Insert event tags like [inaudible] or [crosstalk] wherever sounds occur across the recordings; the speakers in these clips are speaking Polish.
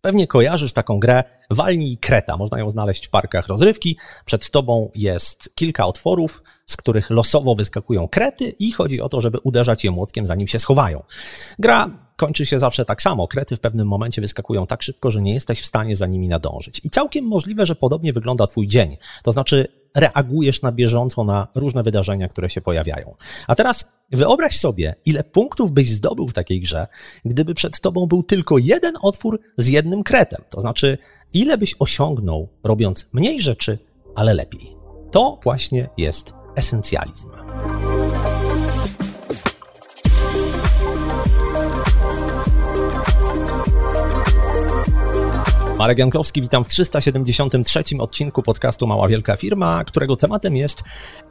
Pewnie kojarzysz taką grę Walnij Kreta. Można ją znaleźć w parkach rozrywki. Przed tobą jest kilka otworów, z których losowo wyskakują krety i chodzi o to, żeby uderzać je młotkiem, zanim się schowają. Gra kończy się zawsze tak samo. Krety w pewnym momencie wyskakują tak szybko, że nie jesteś w stanie za nimi nadążyć. I całkiem możliwe, że podobnie wygląda twój dzień. To znaczy reagujesz na bieżąco na różne wydarzenia, które się pojawiają. A teraz wyobraź sobie, ile punktów byś zdobył w takiej grze, gdyby przed tobą był tylko jeden otwór z jednym kretem. To znaczy, ile byś osiągnął, robiąc mniej rzeczy, ale lepiej. To właśnie jest esencjalizm. Marek Janklowski, witam w 373 odcinku podcastu Mała Wielka Firma, którego tematem jest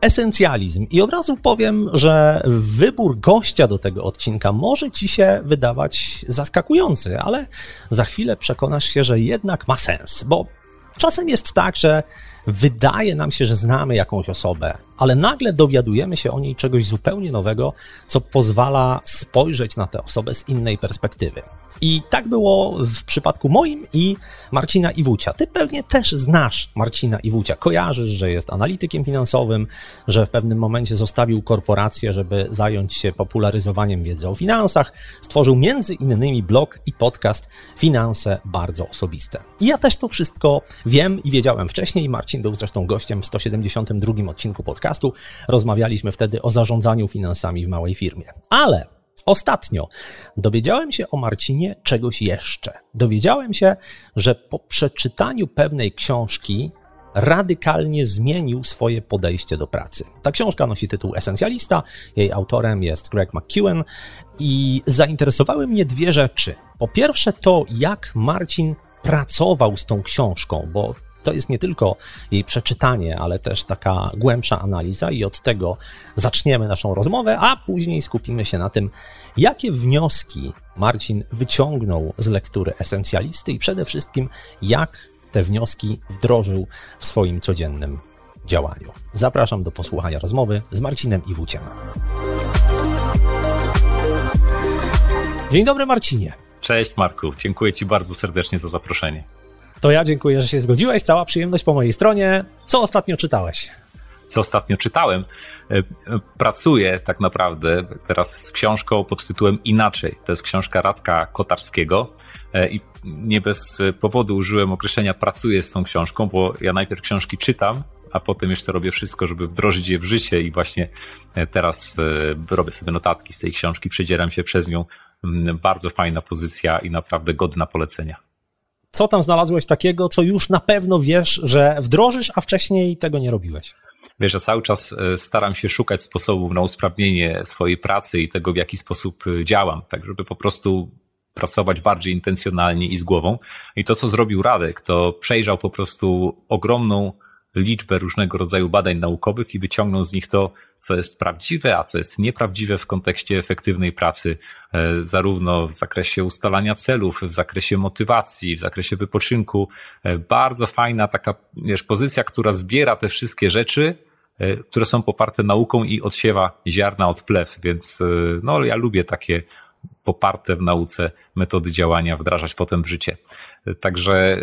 esencjalizm. I od razu powiem, że wybór gościa do tego odcinka może ci się wydawać zaskakujący, ale za chwilę przekonasz się, że jednak ma sens, bo czasem jest tak, że wydaje nam się, że znamy jakąś osobę, ale nagle dowiadujemy się o niej czegoś zupełnie nowego, co pozwala spojrzeć na tę osobę z innej perspektywy. I tak było w przypadku moim i Marcina Iwucia. Ty pewnie też znasz Marcina Iwucia. Kojarzysz, że jest analitykiem finansowym, że w pewnym momencie zostawił korporację, żeby zająć się popularyzowaniem wiedzy o finansach. Stworzył między innymi blog i podcast Finanse bardzo osobiste. I ja też to wszystko wiem i wiedziałem wcześniej. Marcin był zresztą gościem w 172 odcinku podcastu. Rozmawialiśmy wtedy o zarządzaniu finansami w małej firmie. Ale Ostatnio dowiedziałem się o Marcinie czegoś jeszcze. Dowiedziałem się, że po przeczytaniu pewnej książki radykalnie zmienił swoje podejście do pracy. Ta książka nosi tytuł Esencjalista, jej autorem jest Greg McEwen i zainteresowały mnie dwie rzeczy. Po pierwsze to, jak Marcin pracował z tą książką, bo to jest nie tylko jej przeczytanie, ale też taka głębsza analiza, i od tego zaczniemy naszą rozmowę, a później skupimy się na tym, jakie wnioski Marcin wyciągnął z lektury esencjalisty i przede wszystkim, jak te wnioski wdrożył w swoim codziennym działaniu. Zapraszam do posłuchania rozmowy z Marcinem Iwuciem. Dzień dobry, Marcinie. Cześć, Marku. Dziękuję Ci bardzo serdecznie za zaproszenie. To ja dziękuję, że się zgodziłeś. Cała przyjemność po mojej stronie. Co ostatnio czytałeś? Co ostatnio czytałem? E, pracuję tak naprawdę teraz z książką pod tytułem Inaczej. To jest książka Radka Kotarskiego e, i nie bez powodu użyłem określenia pracuję z tą książką, bo ja najpierw książki czytam, a potem jeszcze robię wszystko, żeby wdrożyć je w życie i właśnie e, teraz robię sobie notatki z tej książki, przedzieram się przez nią. Mm, bardzo fajna pozycja i naprawdę godna polecenia co tam znalazłeś takiego, co już na pewno wiesz, że wdrożysz, a wcześniej tego nie robiłeś? Wiesz, ja cały czas e, staram się szukać sposobów na usprawnienie swojej pracy i tego, w jaki sposób e, działam, tak żeby po prostu pracować bardziej intencjonalnie i z głową. I to, co zrobił Radek, to przejrzał po prostu ogromną liczbę różnego rodzaju badań naukowych i wyciągnął z nich to, co jest prawdziwe, a co jest nieprawdziwe w kontekście efektywnej pracy, e, zarówno w zakresie ustalania celów, w zakresie motywacji, w zakresie wypoczynku. E, bardzo fajna taka, wiesz, pozycja, która zbiera te wszystkie rzeczy, e, które są poparte nauką i odsiewa ziarna od plew, więc no, ja lubię takie poparte w nauce metody działania wdrażać potem w życie. Także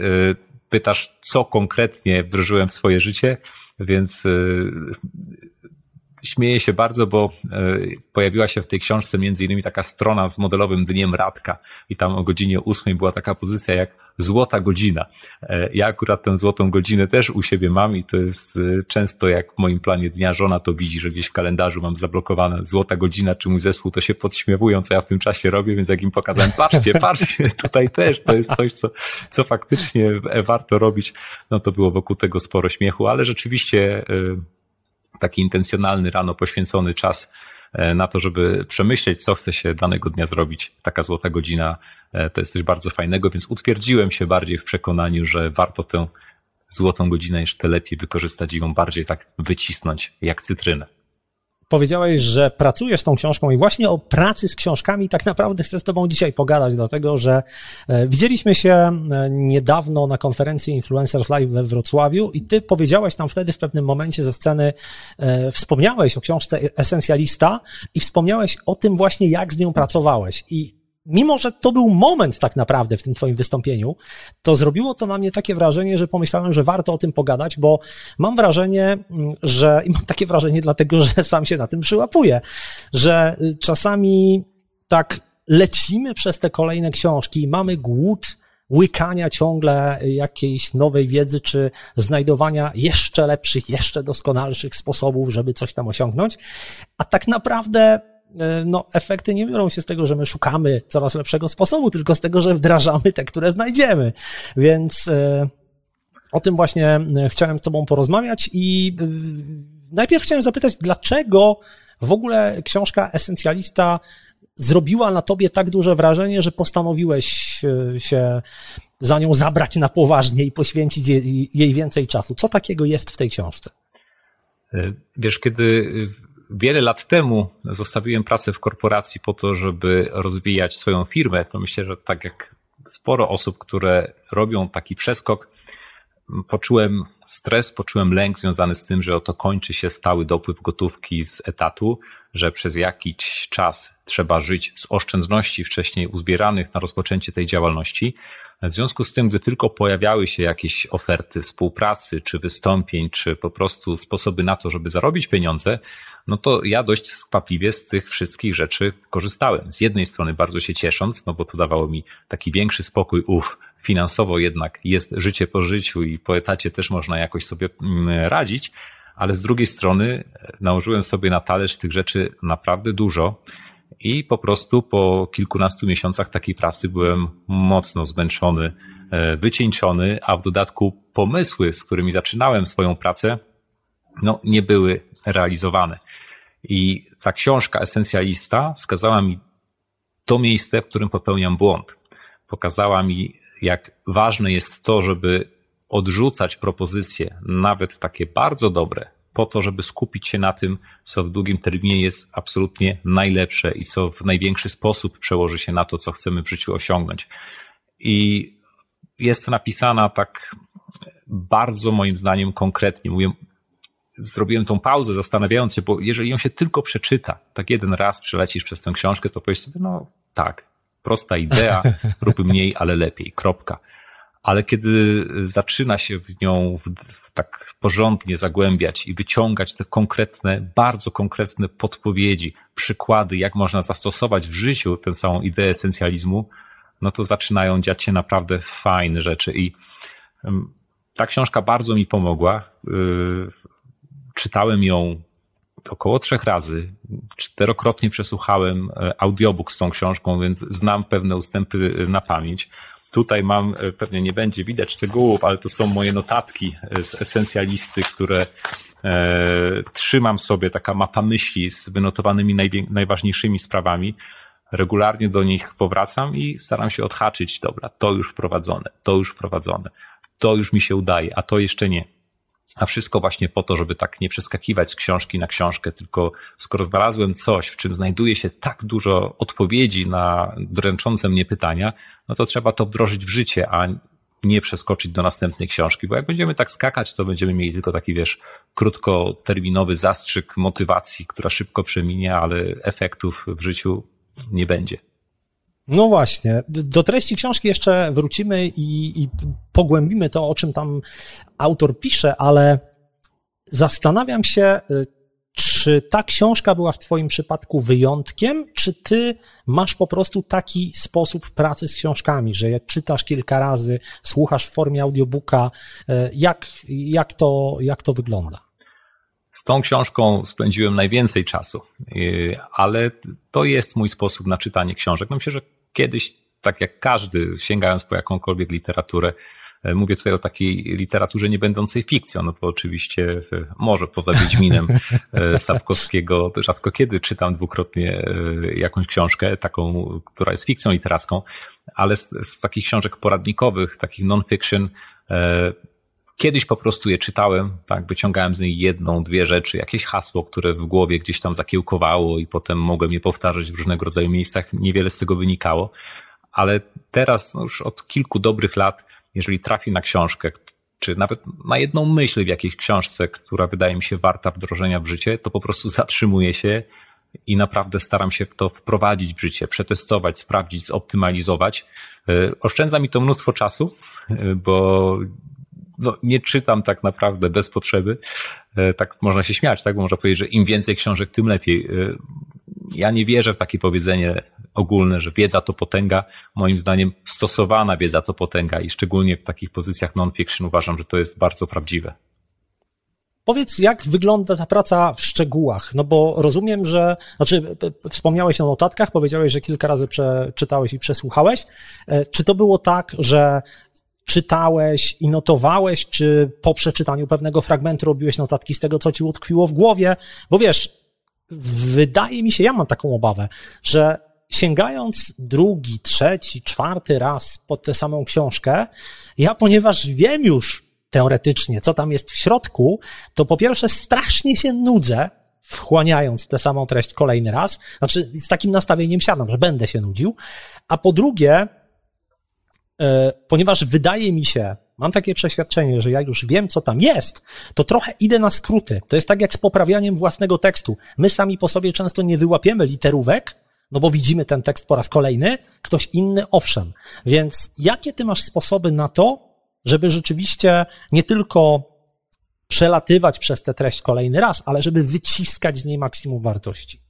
pytasz, co konkretnie wdrożyłem w swoje życie, więc śmieję się bardzo, bo e, pojawiła się w tej książce między innymi taka strona z modelowym dniem Radka i tam o godzinie ósmej była taka pozycja jak złota godzina. E, ja akurat tę złotą godzinę też u siebie mam i to jest e, często jak w moim planie dnia żona to widzi, że gdzieś w kalendarzu mam zablokowane złota godzina, czy mój zespół to się podśmiewują, co ja w tym czasie robię, więc jak im pokazałem, patrzcie, [laughs] patrzcie, tutaj też to jest coś, co, co faktycznie warto robić, no to było wokół tego sporo śmiechu, ale rzeczywiście taki intencjonalny rano poświęcony czas e, na to, żeby przemyśleć, co chce się danego dnia zrobić. Taka złota godzina e, to jest coś bardzo fajnego, więc utwierdziłem się bardziej w przekonaniu, że warto tę złotą godzinę jeszcze lepiej wykorzystać i ją bardziej tak wycisnąć jak cytrynę. Powiedziałeś, że pracujesz tą książką i właśnie o pracy z książkami tak naprawdę chcę z Tobą dzisiaj pogadać, dlatego że e, widzieliśmy się e, niedawno na konferencji Influencers Live we Wrocławiu i Ty powiedziałeś tam wtedy w pewnym momencie ze sceny, e, wspomniałeś o książce Esencjalista i wspomniałeś o tym właśnie, jak z nią pracowałeś. I mimo że to był moment tak naprawdę w tym twoim wystąpieniu, to zrobiło to na mnie takie wrażenie, że pomyślałem, że warto o tym pogadać, bo mam wrażenie, mm, że, i mam takie wrażenie dlatego, że sam się na tym przyłapuję, że y, czasami tak lecimy przez te kolejne książki i mamy głód łykania ciągle jakiejś nowej wiedzy, czy znajdowania jeszcze lepszych, jeszcze doskonalszych sposobów, żeby coś tam osiągnąć. A tak naprawdę no, efekty nie biorą się z tego, że my szukamy coraz lepszego sposobu, tylko z tego, że wdrażamy te, które znajdziemy. Więc e, o tym właśnie e, chciałem z Tobą porozmawiać i najpierw chciałem zapytać, dlaczego w ogóle książka Esencjalista zrobiła na Tobie tak duże wrażenie, że postanowiłeś się za nią zabrać na poważnie i poświęcić jej więcej czasu. Co takiego jest w tej książce? Wiesz, kiedy wiele lat temu zostawiłem pracę w korporacji po to, żeby rozwijać swoją firmę, to myślę, że tak jak sporo osób, które robią taki przeskok, poczułem stres, poczułem lęk związany z tym, że oto kończy się stały dopływ gotówki z etatu, że przez jakiś czas trzeba żyć z oszczędności wcześniej uzbieranych na rozpoczęcie tej działalności. W związku z tym, gdy tylko pojawiały się jakieś oferty współpracy, czy wystąpień, czy po prostu sposoby na to, żeby zarobić pieniądze, no to ja dość skwapliwie z tych wszystkich rzeczy korzystałem. Z jednej strony bardzo się ciesząc, no bo to dawało mi taki większy spokój, uf, finansowo jednak jest życie po życiu i po etacie też można jakoś sobie mm, radzić, ale z drugiej strony e, nałożyłem sobie na talerz tych rzeczy naprawdę dużo i po prostu po kilkunastu miesiącach takiej pracy byłem mocno zmęczony, e, wycieńczony, a w dodatku pomysły, z którymi zaczynałem swoją pracę, no, nie były realizowane. I ta książka Esencjalista wskazała mi to miejsce, w którym popełniam błąd. Pokazała mi, jak ważne jest to, żeby odrzucać propozycje, nawet takie bardzo dobre, po to, żeby skupić się na tym, co w długim terminie jest absolutnie najlepsze i co w największy sposób przełoży się na to, co chcemy w życiu osiągnąć. I jest napisana tak bardzo moim zdaniem konkretnie. Mówię, zrobiłem tą pauzę, zastanawiając się, bo jeżeli ją się tylko przeczyta, tak jeden raz przelecisz przez tę książkę, to powiesz sobie, no tak, prosta idea, [laughs] rób mniej, ale lepiej, kropka. Ale kiedy zaczyna się w nią w, w tak porządnie zagłębiać i wyciągać te konkretne, bardzo konkretne podpowiedzi, przykłady, jak można zastosować w życiu tę samą ideę esencjalizmu, no to zaczynają dziać się naprawdę fajne rzeczy i ta książka bardzo mi pomogła. Y, czytałem ją około trzech razy. Czterokrotnie przesłuchałem e, audiobook z tą książką, więc znam pewne ustępy e, na pamięć. Tutaj mam, e, pewnie nie będzie widać szczegółów, ale to są moje notatki z esencjalisty, które e, trzymam sobie, taka mapa myśli z wynotowanymi najważniejszymi sprawami. Regularnie do nich powracam i staram się odhaczyć, dobra, to już wprowadzone, to już wprowadzone, to już mi się udaje, a to jeszcze nie. A wszystko właśnie po to, żeby tak nie przeskakiwać z książki na książkę, tylko skoro znalazłem coś, w czym znajduje się tak dużo odpowiedzi na dręczące mnie pytania, no to trzeba to wdrożyć w życie, a nie przeskoczyć do następnej książki, bo jak będziemy tak skakać, to będziemy mieli tylko taki, wiesz, krótkoterminowy zastrzyk motywacji, która szybko przeminie, ale efektów w życiu nie będzie. No właśnie. Do treści książki jeszcze wrócimy i, i pogłębimy to, o czym tam autor pisze, ale zastanawiam się, y, czy ta książka była w Twoim przypadku wyjątkiem, czy Ty masz po prostu taki sposób pracy z książkami, że jak czytasz kilka razy, słuchasz w formie audiobooka, y, jak, jak, to, jak to wygląda? Z tą książką spędziłem najwięcej czasu, y, ale to jest mój sposób na czytanie książek. No myślę, że kiedyś, tak jak każdy, sięgając po jakąkolwiek literaturę, e, Mówię tutaj o takiej literaturze nie będącej fikcją, no bo oczywiście e, może poza Wiedźminem [laughs] Sapkowskiego rzadko kiedy czytam dwukrotnie jakąś książkę, taką, która jest fikcją literacką, ale z, z takich książek poradnikowych, takich non-fiction, Kiedyś po prostu je czytałem, tak, wyciągałem z niej jedną, dwie rzeczy, jakieś hasło, które w głowie gdzieś tam zakiełkowało i potem mogłem je powtarzać w różnego rodzaju miejscach. Niewiele z tego wynikało, ale teraz no już od kilku dobrych lat, jeżeli trafi na książkę, czy nawet na jedną myśl w jakiejś książce, która wydaje mi się warta wdrożenia w życie, to po prostu [laughs] zatrzymuję się i naprawdę staram się to wprowadzić w życie, przetestować, sprawdzić, zoptymalizować. E, oszczędza mi to mnóstwo czasu, e, bo no, nie czytam tak naprawdę bez potrzeby. E, tak można się śmiać, tak? Bo można powiedzieć, że im więcej książek, tym lepiej. Ja nie wierzę w takie powiedzenie ogólne, że wiedza to potęga. Moim zdaniem stosowana wiedza to potęga i szczególnie w takich pozycjach non-fiction uważam, że to jest bardzo prawdziwe. Powiedz, jak wygląda ta praca w szczegółach? No bo rozumiem, że, znaczy, wspomniałeś o notatkach, powiedziałeś, że kilka razy przeczytałeś i przesłuchałeś. E, czy to było tak, że czytałeś i notowałeś, czy po przeczytaniu pewnego fragmentu robiłeś notatki z tego, co ci utkwiło w głowie? Bo wiesz, wydaje mi się, ja mam taką obawę, że sięgając drugi, trzeci, czwarty raz pod tę samą książkę, ja ponieważ wiem już teoretycznie, co tam jest w środku, to po pierwsze strasznie się nudzę, wchłaniając tę samą treść kolejny raz. Znaczy, z takim nastawieniem siadam, że będę się nudził. A po drugie, ponieważ wydaje mi się, mam takie przeświadczenie, że ja już wiem, co tam jest, to trochę idę na skróty. To jest tak jak z poprawianiem własnego tekstu. My sami po sobie często nie wyłapiemy literówek, no bo widzimy ten tekst po raz kolejny, ktoś inny owszem. Więc jakie ty masz sposoby na to, żeby rzeczywiście nie tylko przelatywać przez tę treść kolejny raz, ale żeby wyciskać z niej maksimum wartości.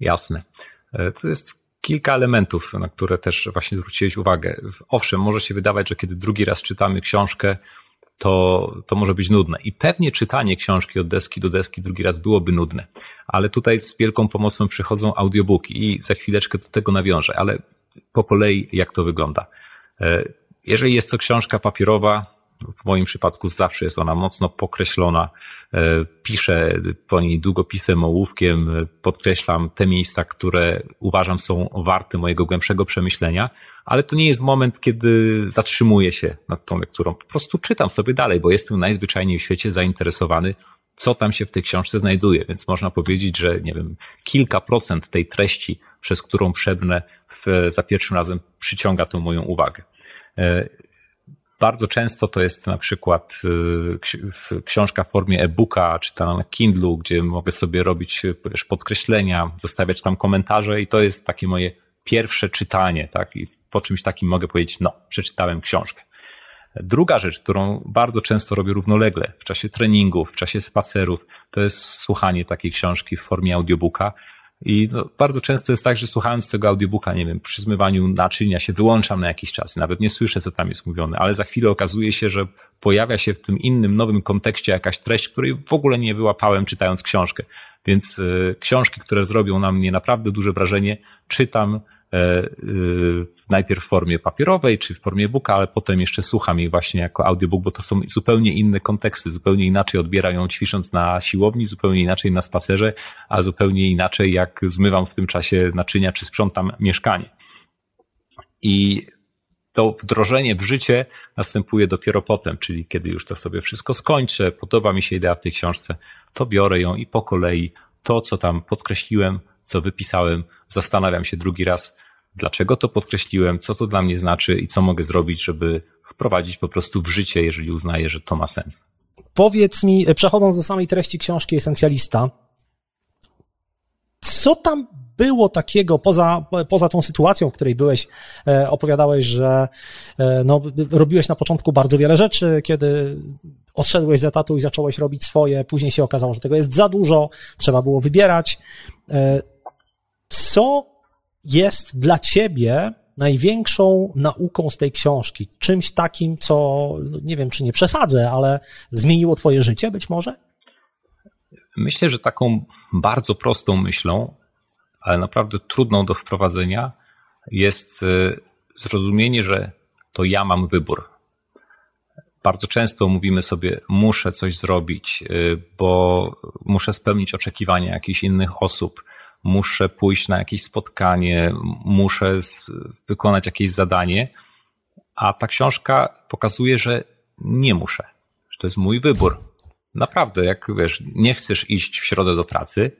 Jasne. E, to jest kilka elementów, na które też właśnie zwróciłeś uwagę. Owszem, może się wydawać, że kiedy drugi raz czytamy książkę, to, to może być nudne. I pewnie czytanie książki od deski do deski drugi raz byłoby nudne. Ale tutaj z wielką pomocą przychodzą audiobooki i za chwileczkę do tego nawiążę, ale po kolei jak to wygląda. E, jeżeli jest to książka papierowa, w moim przypadku zawsze jest ona mocno pokreślona. E, piszę po niej długopisem, ołówkiem, podkreślam te miejsca, które uważam są warte mojego głębszego przemyślenia, ale to nie jest moment, kiedy zatrzymuję się nad tą lekturą. Po prostu czytam sobie dalej, bo jestem najzwyczajniej w świecie zainteresowany, co tam się w tej książce znajduje, więc można powiedzieć, że nie wiem, kilka procent tej treści, przez którą przebnę w, za pierwszym razem przyciąga tą moją uwagę. Bardzo często to jest na przykład y, książka w formie e-booka, czy tam na Kindlu, gdzie mogę sobie robić podkreślenia, zostawiać tam komentarze i to jest takie moje pierwsze czytanie, tak? I po czymś takim mogę powiedzieć, no, przeczytałem książkę. Druga rzecz, którą bardzo często robię równolegle w czasie treningów, w czasie spacerów, to jest słuchanie takiej książki w formie audiobooka. I no, bardzo często jest tak, że słuchając tego audiobooka, nie wiem, przy zmywaniu naczynia się wyłączam na jakiś czas, nawet nie słyszę, co tam jest mówione, ale za chwilę okazuje się, że pojawia się w tym innym, nowym kontekście jakaś treść, której w ogóle nie wyłapałem czytając książkę. Więc y, książki, które zrobią na mnie naprawdę duże wrażenie, czytam najpierw w formie papierowej czy w formie booka, ale potem jeszcze słucham jej właśnie jako audiobook, bo to są zupełnie inne konteksty, zupełnie inaczej odbierają ćwicząc na siłowni, zupełnie inaczej na spacerze, a zupełnie inaczej jak zmywam w tym czasie naczynia czy sprzątam mieszkanie. I to wdrożenie w życie następuje dopiero potem, czyli kiedy już to sobie wszystko skończę, podoba mi się idea w tej książce, to biorę ją i po kolei to, co tam podkreśliłem, co wypisałem, zastanawiam się drugi raz, dlaczego to podkreśliłem, co to dla mnie znaczy i co mogę zrobić, żeby wprowadzić po prostu w życie, jeżeli uznaję, że to ma sens. Powiedz mi, przechodząc do samej treści książki Esencjalista, co tam było takiego poza, poza tą sytuacją, w której byłeś, e, opowiadałeś, że e, no, robiłeś na początku bardzo wiele rzeczy, kiedy odszedłeś z etatu i zacząłeś robić swoje, później się okazało, że tego jest za dużo, trzeba było wybierać. Co jest dla ciebie największą nauką z tej książki? Czymś takim, co, no, nie wiem, czy nie przesadzę, ale zmieniło twoje życie być może? Myślę, że taką bardzo prostą myślą, ale naprawdę trudną do wprowadzenia jest e, zrozumienie, że to ja mam wybór. Bardzo często mówimy sobie, muszę coś zrobić, e, bo muszę spełnić oczekiwania jakichś innych osób, muszę pójść na jakieś spotkanie, muszę wykonać jakieś zadanie, a ta książka pokazuje, że nie muszę, że to jest mój wybór. Naprawdę, jak wiesz, nie chcesz iść w środę do pracy,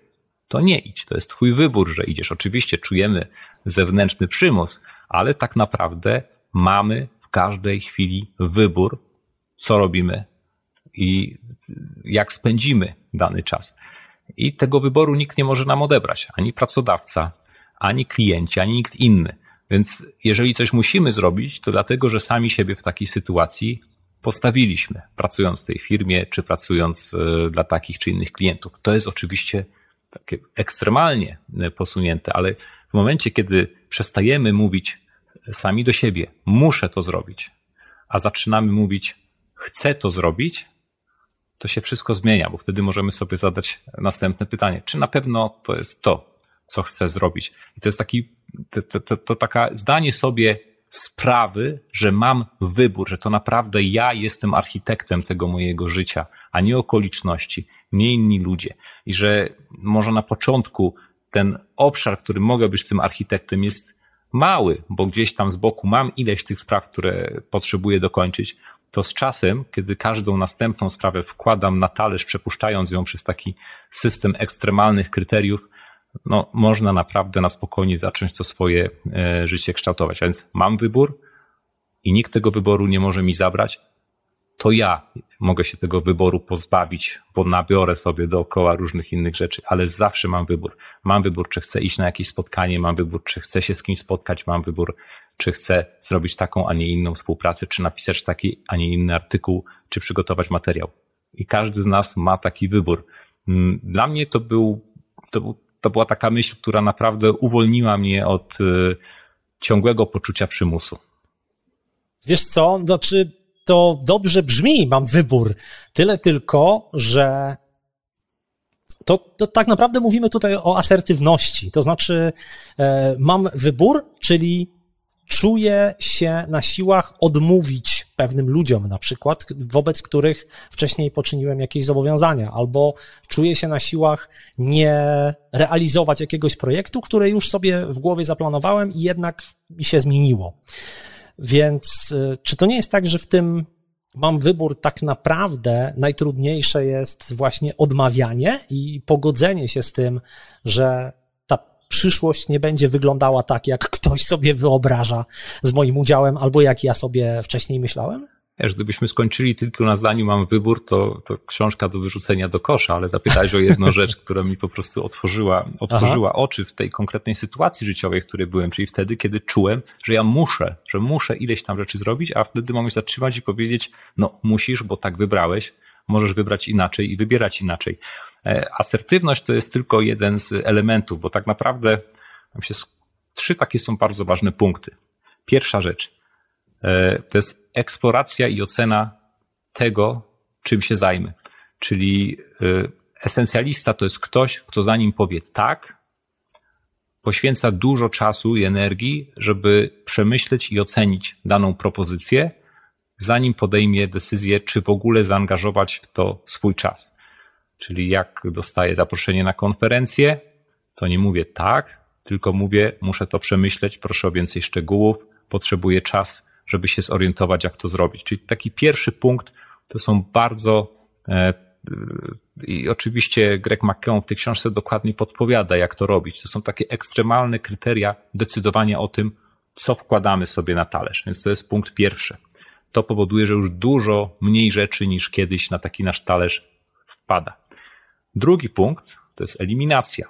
to nie idź. To jest twój wybór, że idziesz. Oczywiście czujemy zewnętrzny przymus, ale tak naprawdę mamy w każdej chwili wybór, co robimy i jak spędzimy dany czas. I tego wyboru nikt nie może nam odebrać, ani pracodawca, ani klienci, ani nikt inny. Więc jeżeli coś musimy zrobić, to dlatego, że sami siebie w takiej sytuacji postawiliśmy, pracując w tej firmie, czy pracując e, dla takich czy innych klientów. To jest oczywiście takie ekstremalnie e, posunięte, ale w momencie, kiedy przestajemy mówić sami do siebie, muszę to zrobić, a zaczynamy mówić, chcę to zrobić, to się wszystko zmienia, bo wtedy możemy sobie zadać następne pytanie, czy na pewno to jest to, co chcę zrobić. I to jest taki, to, to, to, to taka zdanie sobie sprawy, że mam wybór, że to naprawdę ja jestem architektem tego mojego życia, a nie okoliczności, nie inni ludzie. I że może na początku ten obszar, w którym mogę być tym architektem, jest mały, bo gdzieś tam z boku mam ileś tych spraw, które potrzebuję dokończyć, to z czasem, kiedy każdą następną sprawę wkładam na talerz, przepuszczając ją przez taki system ekstremalnych kryteriów, no, można naprawdę na spokojnie zacząć to swoje e, życie kształtować. A więc mam wybór i nikt tego wyboru nie może mi zabrać. To ja mogę się tego wyboru pozbawić, bo nabiorę sobie dookoła różnych innych rzeczy, ale zawsze mam wybór. Mam wybór, czy chcę iść na jakieś spotkanie, mam wybór, czy chcę się z kimś spotkać, mam wybór, czy chcę zrobić taką, a nie inną współpracę, czy napisać taki, a nie inny artykuł, czy przygotować materiał. I każdy z nas ma taki wybór. Mm, dla mnie to był, to to była taka myśl, która naprawdę uwolniła mnie od y, ciągłego poczucia przymusu. Wiesz co, znaczy to dobrze brzmi, mam wybór. Tyle tylko, że to, to tak naprawdę mówimy tutaj o asertywności. To znaczy, e, mam wybór, czyli czuję się na siłach odmówić pewnym ludziom, na przykład, wobec których wcześniej poczyniłem jakieś zobowiązania, albo czuję się na siłach nie realizować jakiegoś projektu, który już sobie w głowie zaplanowałem i jednak mi się zmieniło. Więc y, czy to nie jest tak, że w tym mam wybór, tak naprawdę najtrudniejsze jest właśnie odmawianie i pogodzenie się z tym, że przyszłość nie będzie wyglądała tak, jak ktoś sobie wyobraża z moim udziałem, albo jak ja sobie wcześniej myślałem? Wiesz, gdybyśmy skończyli tylko na zdaniu mam wybór, to, to książka do wyrzucenia do kosza, ale zapytałeś o jedną [laughs] rzecz, która mi po prostu otworzyła, otworzyła oczy w tej konkretnej sytuacji życiowej, w której byłem, czyli wtedy, kiedy czułem, że ja muszę, że muszę ileś tam rzeczy zrobić, a wtedy mogę się zatrzymać i powiedzieć, no musisz, bo tak wybrałeś, możesz wybrać inaczej i wybierać inaczej. E, asertywność to jest tylko jeden z elementów, bo tak naprawdę tam się trzy takie są bardzo ważne punkty. Pierwsza rzecz e, to jest eksploracja i ocena tego, czym się zajmę. Czyli e, esencjalista to jest ktoś, kto zanim powie tak, poświęca dużo czasu i energii, żeby przemyśleć i ocenić daną propozycję, zanim podejmie decyzję, czy w ogóle zaangażować w to swój czas. Czyli jak dostaję zaproszenie na konferencję, to nie mówię tak, tylko mówię, muszę to przemyśleć, proszę o więcej szczegółów, potrzebuję czas, żeby się zorientować, jak to zrobić. Czyli taki pierwszy punkt to są bardzo e, i oczywiście Greg McKeown w tej książce dokładnie podpowiada, jak to robić. To są takie ekstremalne kryteria decydowania o tym, co wkładamy sobie na talerz. Więc to jest punkt pierwszy. To powoduje, że już dużo mniej rzeczy niż kiedyś na taki nasz talerz wpada. Drugi punkt to jest eliminacja,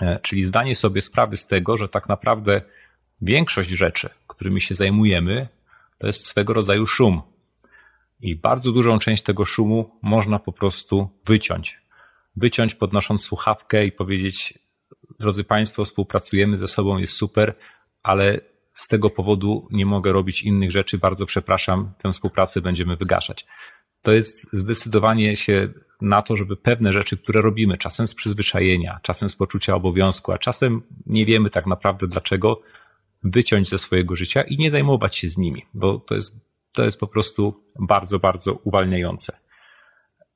e, czyli zdanie sobie sprawy z tego, że tak naprawdę większość rzeczy, którymi się zajmujemy, to jest swego rodzaju szum. I bardzo dużą część tego szumu można po prostu wyciąć. Wyciąć podnosząc słuchawkę i powiedzieć, drodzy Państwo, współpracujemy ze sobą, jest super, ale z tego powodu nie mogę robić innych rzeczy, bardzo przepraszam, tę współpracę będziemy wygaszać to jest zdecydowanie się na to, żeby pewne rzeczy, które robimy, czasem z przyzwyczajenia, czasem z poczucia obowiązku, a czasem nie wiemy tak naprawdę dlaczego, wyciąć ze swojego życia i nie zajmować się z nimi, bo to jest, to jest po prostu bardzo, bardzo uwalniające.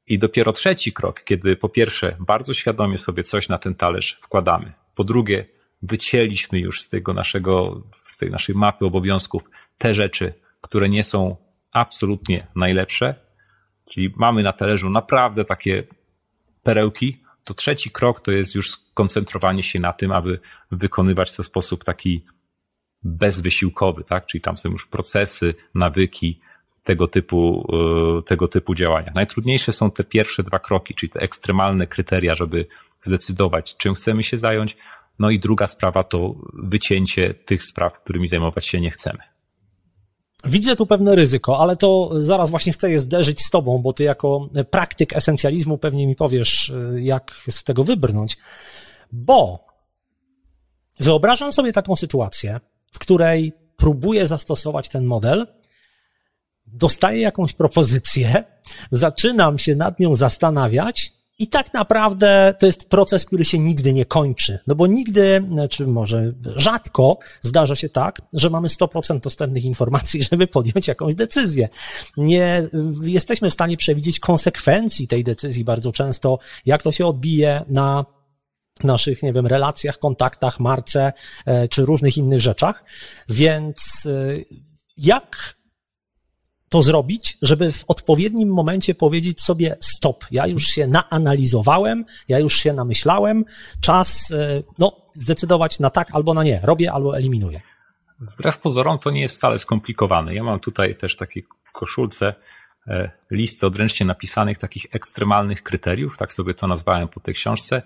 I dopiero trzeci krok, kiedy po pierwsze bardzo świadomie sobie coś na ten talerz wkładamy, po drugie wycięliśmy już z tego naszego, z tej naszej mapy obowiązków te rzeczy, które nie są absolutnie najlepsze, czyli mamy na talerzu naprawdę takie perełki, to trzeci krok to jest już skoncentrowanie się na tym, aby wykonywać to w sposób taki bezwysiłkowy, tak? Czyli tam są już procesy, nawyki, tego typu, e, tego typu działania. Najtrudniejsze są te pierwsze dwa kroki, czyli te ekstremalne kryteria, żeby zdecydować, czym chcemy się zająć. No i druga sprawa to wycięcie tych spraw, którymi zajmować się nie chcemy. Widzę tu pewne ryzyko, ale to zaraz właśnie chcę je zderzyć z tobą, bo ty jako praktyk esencjalizmu pewnie mi powiesz, e, jak z tego wybrnąć. Bo wyobrażam sobie taką sytuację, w której próbuję zastosować ten model, dostaję jakąś propozycję, zaczynam się nad nią zastanawiać i tak naprawdę to jest proces, który się nigdy nie kończy. No bo nigdy, czy może rzadko zdarza się tak, że mamy 100% dostępnych informacji, [laughs] żeby podjąć jakąś decyzję. Nie jesteśmy w stanie przewidzieć konsekwencji tej decyzji bardzo często, jak to się odbije na naszych, nie wiem, relacjach, kontaktach, marce, e, czy różnych innych rzeczach. Więc e, jak to zrobić, żeby w odpowiednim momencie powiedzieć sobie stop, ja już się naanalizowałem, ja już się namyślałem, czas e, no, zdecydować na tak albo na nie, robię albo eliminuję. Wbrew pozorom to nie jest wcale skomplikowane. Ja mam tutaj też takie w koszulce listy odręcznie napisanych takich ekstremalnych kryteriów, tak sobie to nazwałem po tej książce,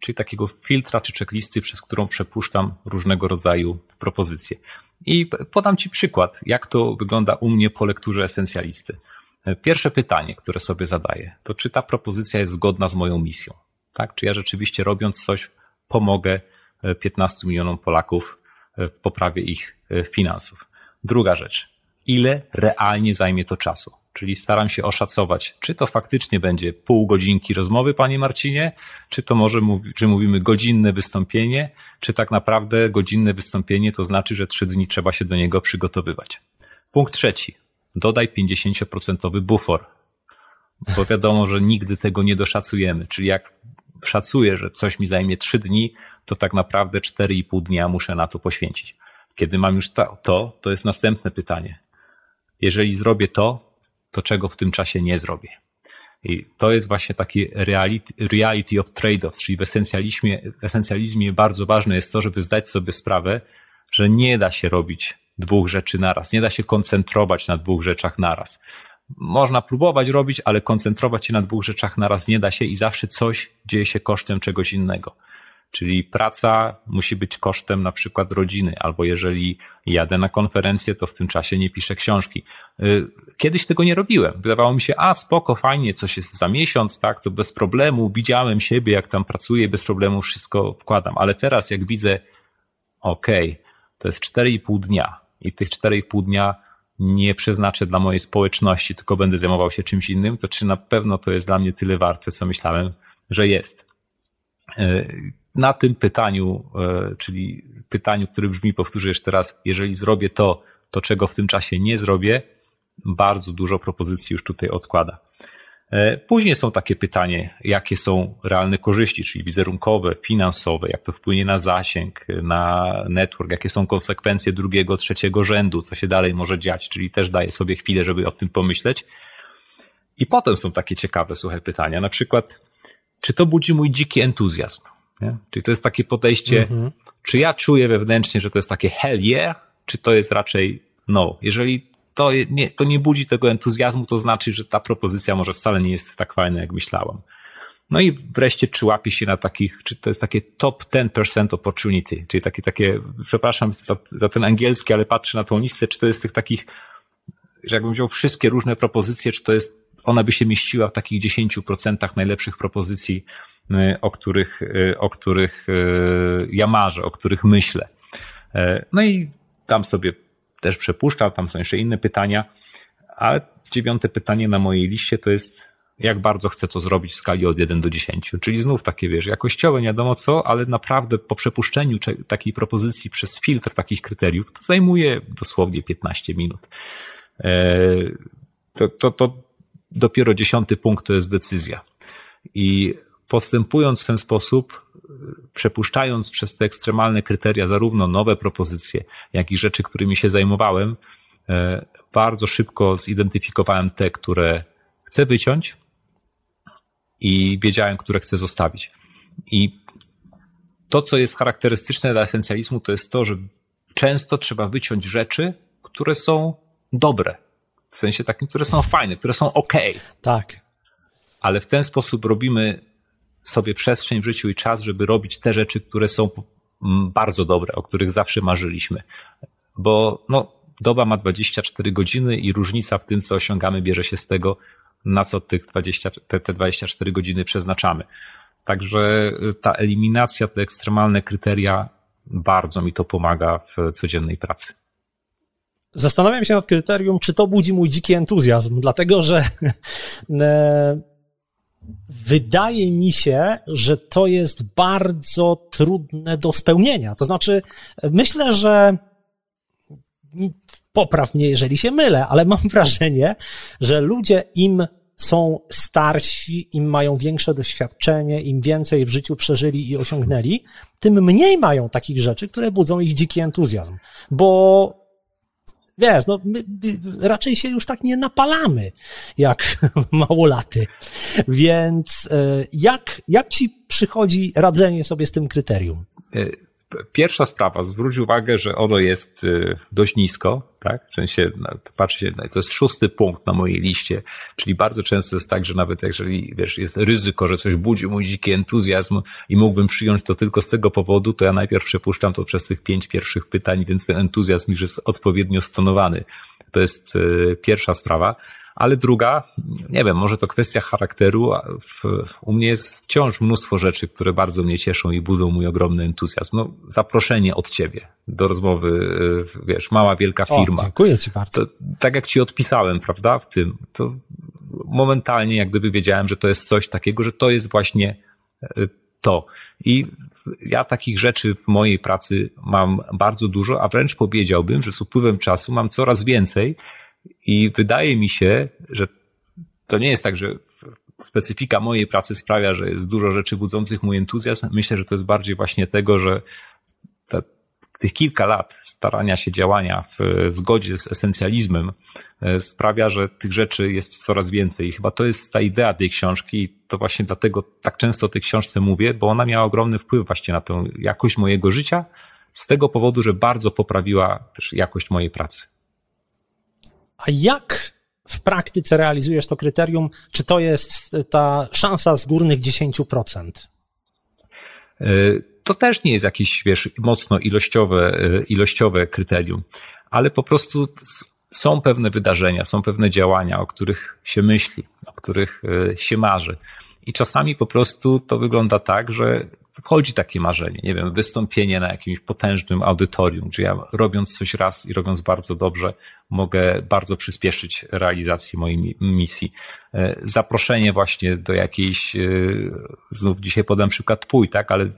czyli takiego filtra czy checklisty, przez którą przepuszczam różnego rodzaju propozycje. I podam Ci przykład, jak to wygląda u mnie po lekturze esencjalisty. Pierwsze pytanie, które sobie zadaję, to czy ta propozycja jest zgodna z moją misją? Tak? Czy ja rzeczywiście robiąc coś pomogę 15 e, milionom Polaków e, w poprawie ich e, finansów? Druga rzecz, ile realnie zajmie to czasu? Czyli staram się oszacować, czy to faktycznie będzie pół godzinki rozmowy, panie Marcinie, czy to może, czy mówimy godzinne wystąpienie, czy tak naprawdę godzinne wystąpienie to znaczy, że trzy dni trzeba się do niego przygotowywać. Punkt trzeci. Dodaj 50% bufor, bo wiadomo, że nigdy tego nie doszacujemy. Czyli jak szacuję, że coś mi zajmie trzy dni, to tak naprawdę 4,5 dnia muszę na to poświęcić. Kiedy mam już to, to jest następne pytanie. Jeżeli zrobię to, to czego w tym czasie nie zrobię. I to jest właśnie taki reality, reality of trade-offs, czyli w esencjalizmie, w esencjalizmie bardzo ważne jest to, żeby zdać sobie sprawę, że nie da się robić dwóch rzeczy naraz, nie da się koncentrować na dwóch rzeczach naraz. Można próbować robić, ale koncentrować się na dwóch rzeczach naraz nie da się i zawsze coś dzieje się kosztem czegoś innego. Czyli praca musi być kosztem na przykład rodziny, albo jeżeli jadę na konferencję, to w tym czasie nie piszę książki. Y, kiedyś tego nie robiłem. Wydawało mi się, a spoko, fajnie, coś jest za miesiąc, tak, to bez problemu, widziałem siebie, jak tam pracuję, bez problemu wszystko wkładam. Ale teraz jak widzę, okej, okay, to jest 4,5 dnia i tych 4,5 dnia nie przeznaczę dla mojej społeczności, tylko będę zajmował się czymś innym, to czy na pewno to jest dla mnie tyle warte, co myślałem, że jest. Na tym pytaniu, e, czyli pytaniu, które brzmi, powtórzę jeszcze raz, jeżeli zrobię to, to czego w tym czasie nie zrobię, bardzo dużo propozycji już tutaj odkłada. E, później są takie pytanie, jakie są realne korzyści, czyli wizerunkowe, finansowe, jak to wpłynie na zasięg, na network, jakie są konsekwencje drugiego, trzeciego rzędu, co się dalej może dziać, czyli też daję sobie chwilę, żeby o tym pomyśleć. I potem są takie ciekawe, suche pytania, na przykład, czy to budzi mój dziki entuzjazm? Nie? Czyli to jest takie podejście, mhm. czy ja czuję wewnętrznie, że to jest takie hell yeah, czy to jest raczej no. Jeżeli to nie, to nie budzi tego entuzjazmu, to znaczy, że ta propozycja może wcale nie jest tak fajna, jak myślałam. No i wreszcie, czy łapie się na takich, czy to jest takie top 10% opportunity, czyli takie, takie, przepraszam za, za ten angielski, ale patrzę na tą listę, czy to jest tych takich, że jakbym wziął wszystkie różne propozycje, czy to jest, ona by się mieściła w takich 10% najlepszych propozycji o których, y, o których y, ja marzę, o których myślę. No i tam sobie też przepuszczam, tam są jeszcze inne pytania, ale dziewiąte pytanie na mojej liście to jest, jak bardzo chcę to zrobić w skali od 1 do 10. Czyli znów takie, wiesz, jakościowe, nie wiadomo co, ale naprawdę po przepuszczeniu takiej propozycji przez filtr takich kryteriów, to zajmuje dosłownie 15 minut. To, to, to dopiero dziesiąty punkt to jest decyzja. I postępując w ten sposób, przepuszczając przez te ekstremalne kryteria zarówno nowe propozycje, jak i rzeczy, którymi się zajmowałem, e, bardzo szybko zidentyfikowałem te, które chcę wyciąć i wiedziałem, które chcę zostawić. I to, co jest charakterystyczne dla esencjalizmu, to jest to, że często trzeba wyciąć rzeczy, które są dobre, w sensie takim, które są fajne, które są ok. Tak. Ale w ten sposób robimy sobie przestrzeń w życiu i czas, żeby robić te rzeczy, które są bardzo dobre, o których zawsze marzyliśmy. Bo no, doba ma 24 godziny i różnica w tym, co osiągamy, bierze się z tego, na co tych 20, te, te 24 godziny przeznaczamy. Także y, ta eliminacja, te ekstremalne kryteria bardzo mi to pomaga w codziennej pracy. Zastanawiam się nad kryterium, czy to budzi mój dziki entuzjazm, dlatego że [laughs] e, wydaje mi się, że to jest bardzo trudne do spełnienia. To znaczy, myślę, że popraw mnie, jeżeli się mylę, ale mam [laughs] wrażenie, że ludzie im są starsi, im mają większe doświadczenie, im więcej w życiu przeżyli i osiągnęli, tym mniej mają takich rzeczy, które budzą ich dziki entuzjazm. Bo wiesz, no my, my raczej się już tak nie napalamy jak [laughs] małolaty. Więc e, jak, jak ci przychodzi radzenie sobie z tym kryterium? Pierwsza sprawa, zwróć uwagę, że ono jest y, dość nisko, tak? W sensie, patrzcie, to jest szósty punkt na mojej liście, czyli bardzo często jest tak, że nawet jeżeli, wiesz, jest ryzyko, że coś budzi mój dziki entuzjazm i mógłbym przyjąć to tylko z tego powodu, to ja najpierw przepuszczam to przez tych pięć pierwszych pytań, więc ten entuzjazm już jest odpowiednio stonowany. To jest y, pierwsza sprawa ale druga, nie wiem, może to kwestia charakteru. W, u mnie jest wciąż mnóstwo rzeczy, które bardzo mnie cieszą i budzą mój ogromny entuzjazm. No, zaproszenie od ciebie do rozmowy, y, wiesz, mała, wielka firma. O, dziękuję ci bardzo. To, tak jak ci odpisałem, prawda, w tym, to momentalnie jak gdyby wiedziałem, że to jest coś takiego, że to jest właśnie y, to. I ja takich rzeczy w mojej pracy mam bardzo dużo, a wręcz powiedziałbym, że z upływem czasu mam coraz więcej, i wydaje mi się, że to nie jest tak, że specyfika mojej pracy sprawia, że jest dużo rzeczy budzących mój entuzjazm. Myślę, że to jest bardziej właśnie tego, że te, tych kilka lat starania się działania w zgodzie z esencjalizmem e, sprawia, że tych rzeczy jest coraz więcej. I chyba to jest ta idea tej książki i to właśnie dlatego tak często o tej książce mówię, bo ona miała ogromny wpływ właśnie na tę jakość mojego życia z tego powodu, że bardzo poprawiła też jakość mojej pracy. A jak w praktyce realizujesz to kryterium? Czy to jest ta szansa z górnych 10%? E, to też nie jest jakieś, wiesz, mocno ilościowe, e, ilościowe kryterium, ale po prostu są pewne wydarzenia, są pewne działania, o których się myśli, o których e, się marzy. I czasami po prostu to wygląda tak, że wchodzi takie marzenie, nie wiem, wystąpienie na jakimś potężnym audytorium, czy ja robiąc coś raz i robiąc bardzo dobrze, mogę bardzo przyspieszyć realizację mojej misji. E, zaproszenie właśnie do jakiejś, e, znów dzisiaj podam przykład twój, tak, ale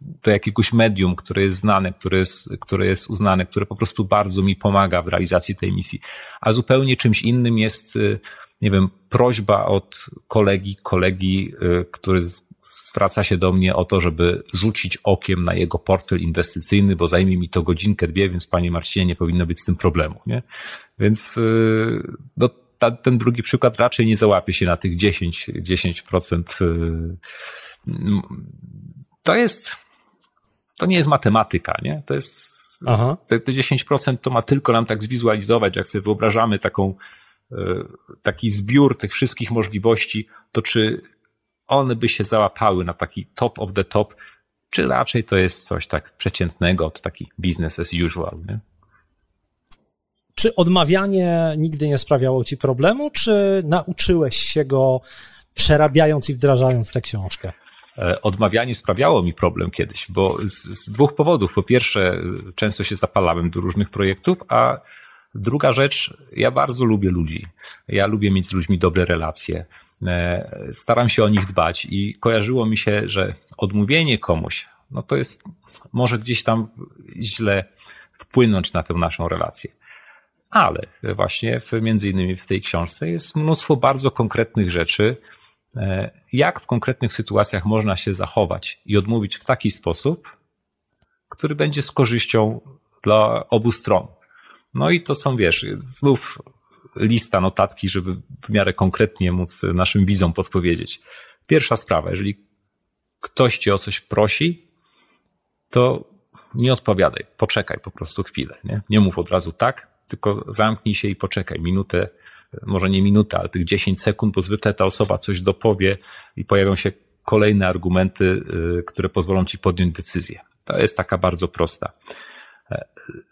do jakiegoś medium, które jest znane, które jest, które jest uznane, które po prostu bardzo mi pomaga w realizacji tej misji. A zupełnie czymś innym jest, e, nie wiem, prośba od kolegi, kolegi, który zwraca się do mnie o to, żeby rzucić okiem na jego portfel inwestycyjny, bo zajmie mi to godzinkę, dwie, więc panie Marcinie, nie powinno być z tym problemu, nie? Więc, y, no, ta, ten drugi przykład raczej nie załapie się na tych 10, 10%. Y, to jest, to nie jest matematyka, nie? To jest, Aha. te, te 10% to ma tylko nam tak zwizualizować, jak sobie wyobrażamy taką, y, taki zbiór tych wszystkich możliwości, to czy one by się załapały na taki top of the top, czy raczej to jest coś tak przeciętnego, to taki business as usual, nie? Czy odmawianie nigdy nie sprawiało ci problemu, czy nauczyłeś się go przerabiając i wdrażając tę książkę? E, odmawianie sprawiało mi problem kiedyś, bo z, z, dwóch powodów. Po pierwsze, często się zapalałem do różnych projektów, a druga rzecz, ja bardzo lubię ludzi. Ja lubię mieć z ludźmi dobre relacje. E, staram się o nich dbać i kojarzyło mi się, że odmówienie komuś, no to jest, może gdzieś tam źle wpłynąć na tę naszą relację. Ale właśnie w, między innymi w tej książce jest mnóstwo bardzo konkretnych rzeczy, e, jak w konkretnych sytuacjach można się zachować i odmówić w taki sposób, który będzie z korzyścią dla obu stron. No i to są, wiesz, znów lista, notatki, żeby w miarę konkretnie móc naszym wizom podpowiedzieć. Pierwsza sprawa, jeżeli ktoś cię o coś prosi, to nie odpowiadaj, poczekaj po prostu chwilę, nie? Nie mów od razu tak, tylko zamknij się i poczekaj minutę, może nie minutę, ale tych 10 sekund, bo zwykle ta osoba coś dopowie i pojawią się kolejne argumenty, y, które pozwolą ci podjąć decyzję. To jest taka bardzo prosta.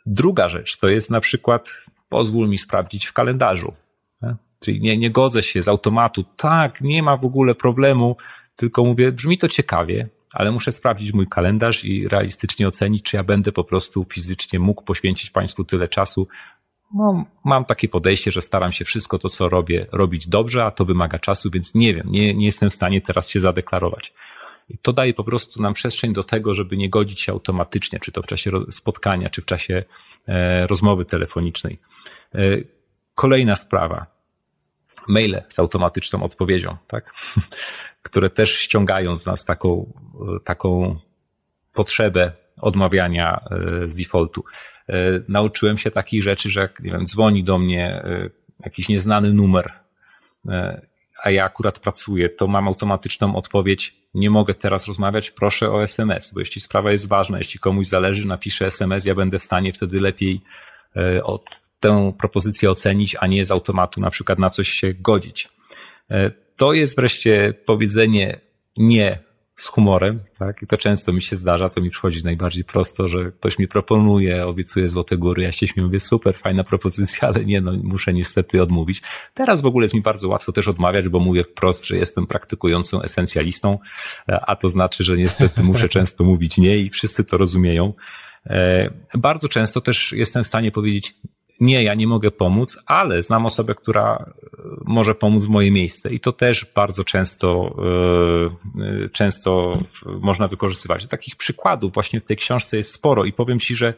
Druga rzecz to jest na przykład pozwól mi sprawdzić w kalendarzu. Czyli nie, nie godzę się z automatu. Tak, nie ma w ogóle problemu, tylko mówię, brzmi to ciekawie, ale muszę sprawdzić mój kalendarz i realistycznie ocenić, czy ja będę po prostu fizycznie mógł poświęcić Państwu tyle czasu. No, mam takie podejście, że staram się wszystko to, co robię, robić dobrze, a to wymaga czasu, więc nie wiem, nie, nie jestem w stanie teraz się zadeklarować. To daje po prostu nam przestrzeń do tego, żeby nie godzić się automatycznie, czy to w czasie spotkania, czy w czasie e, rozmowy telefonicznej. E, kolejna sprawa. Maile z automatyczną odpowiedzią, tak? [laughs] które też ściągają z nas taką, taką potrzebę odmawiania e, z defaultu. Nauczyłem się takich rzeczy, że nie wiem, dzwoni do mnie jakiś nieznany numer a ja akurat pracuję, to mam automatyczną odpowiedź, nie mogę teraz rozmawiać, proszę o SMS, bo jeśli sprawa jest ważna, jeśli komuś zależy, napiszę SMS, ja będę w stanie wtedy lepiej e, o tę propozycję ocenić, a nie z automatu na przykład na coś się godzić. E, to jest wreszcie powiedzenie nie z humorem, tak? I to często mi się zdarza, to mi przychodzi najbardziej prosto, że ktoś mi proponuje, obiecuje złote góry, ja się śmieję, mówię, super, fajna propozycja, ale nie, no muszę niestety odmówić. Teraz w ogóle jest mi bardzo łatwo też odmawiać, bo mówię wprost, że jestem praktykującą esencjalistą, a to znaczy, że niestety muszę [laughs] często mówić nie i wszyscy to rozumieją. E, bardzo często też jestem w stanie powiedzieć nie, ja nie mogę pomóc, ale znam osobę, która e, może pomóc w moje miejsce i to też bardzo często, e, e, często można wykorzystywać. Takich przykładów właśnie w tej książce jest sporo i powiem Ci, że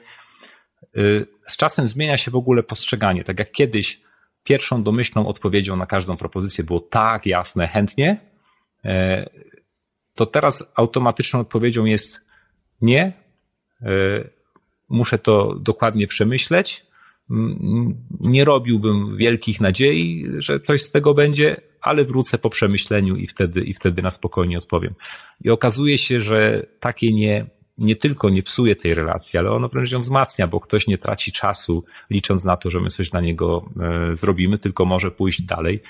z czasem zmienia się w ogóle postrzeganie. Tak jak kiedyś pierwszą domyślną odpowiedzią na każdą propozycję było tak, jasne, chętnie, to teraz automatyczną odpowiedzią jest nie, muszę to dokładnie przemyśleć, nie robiłbym wielkich nadziei, że coś z tego będzie, ale wrócę po przemyśleniu i wtedy, i wtedy na spokojnie odpowiem. I okazuje się, że takie nie, nie tylko nie psuje tej relacji, ale ono wręcz ją wzmacnia, bo ktoś nie traci czasu licząc na to, że my coś dla niego e, zrobimy, tylko może pójść dalej.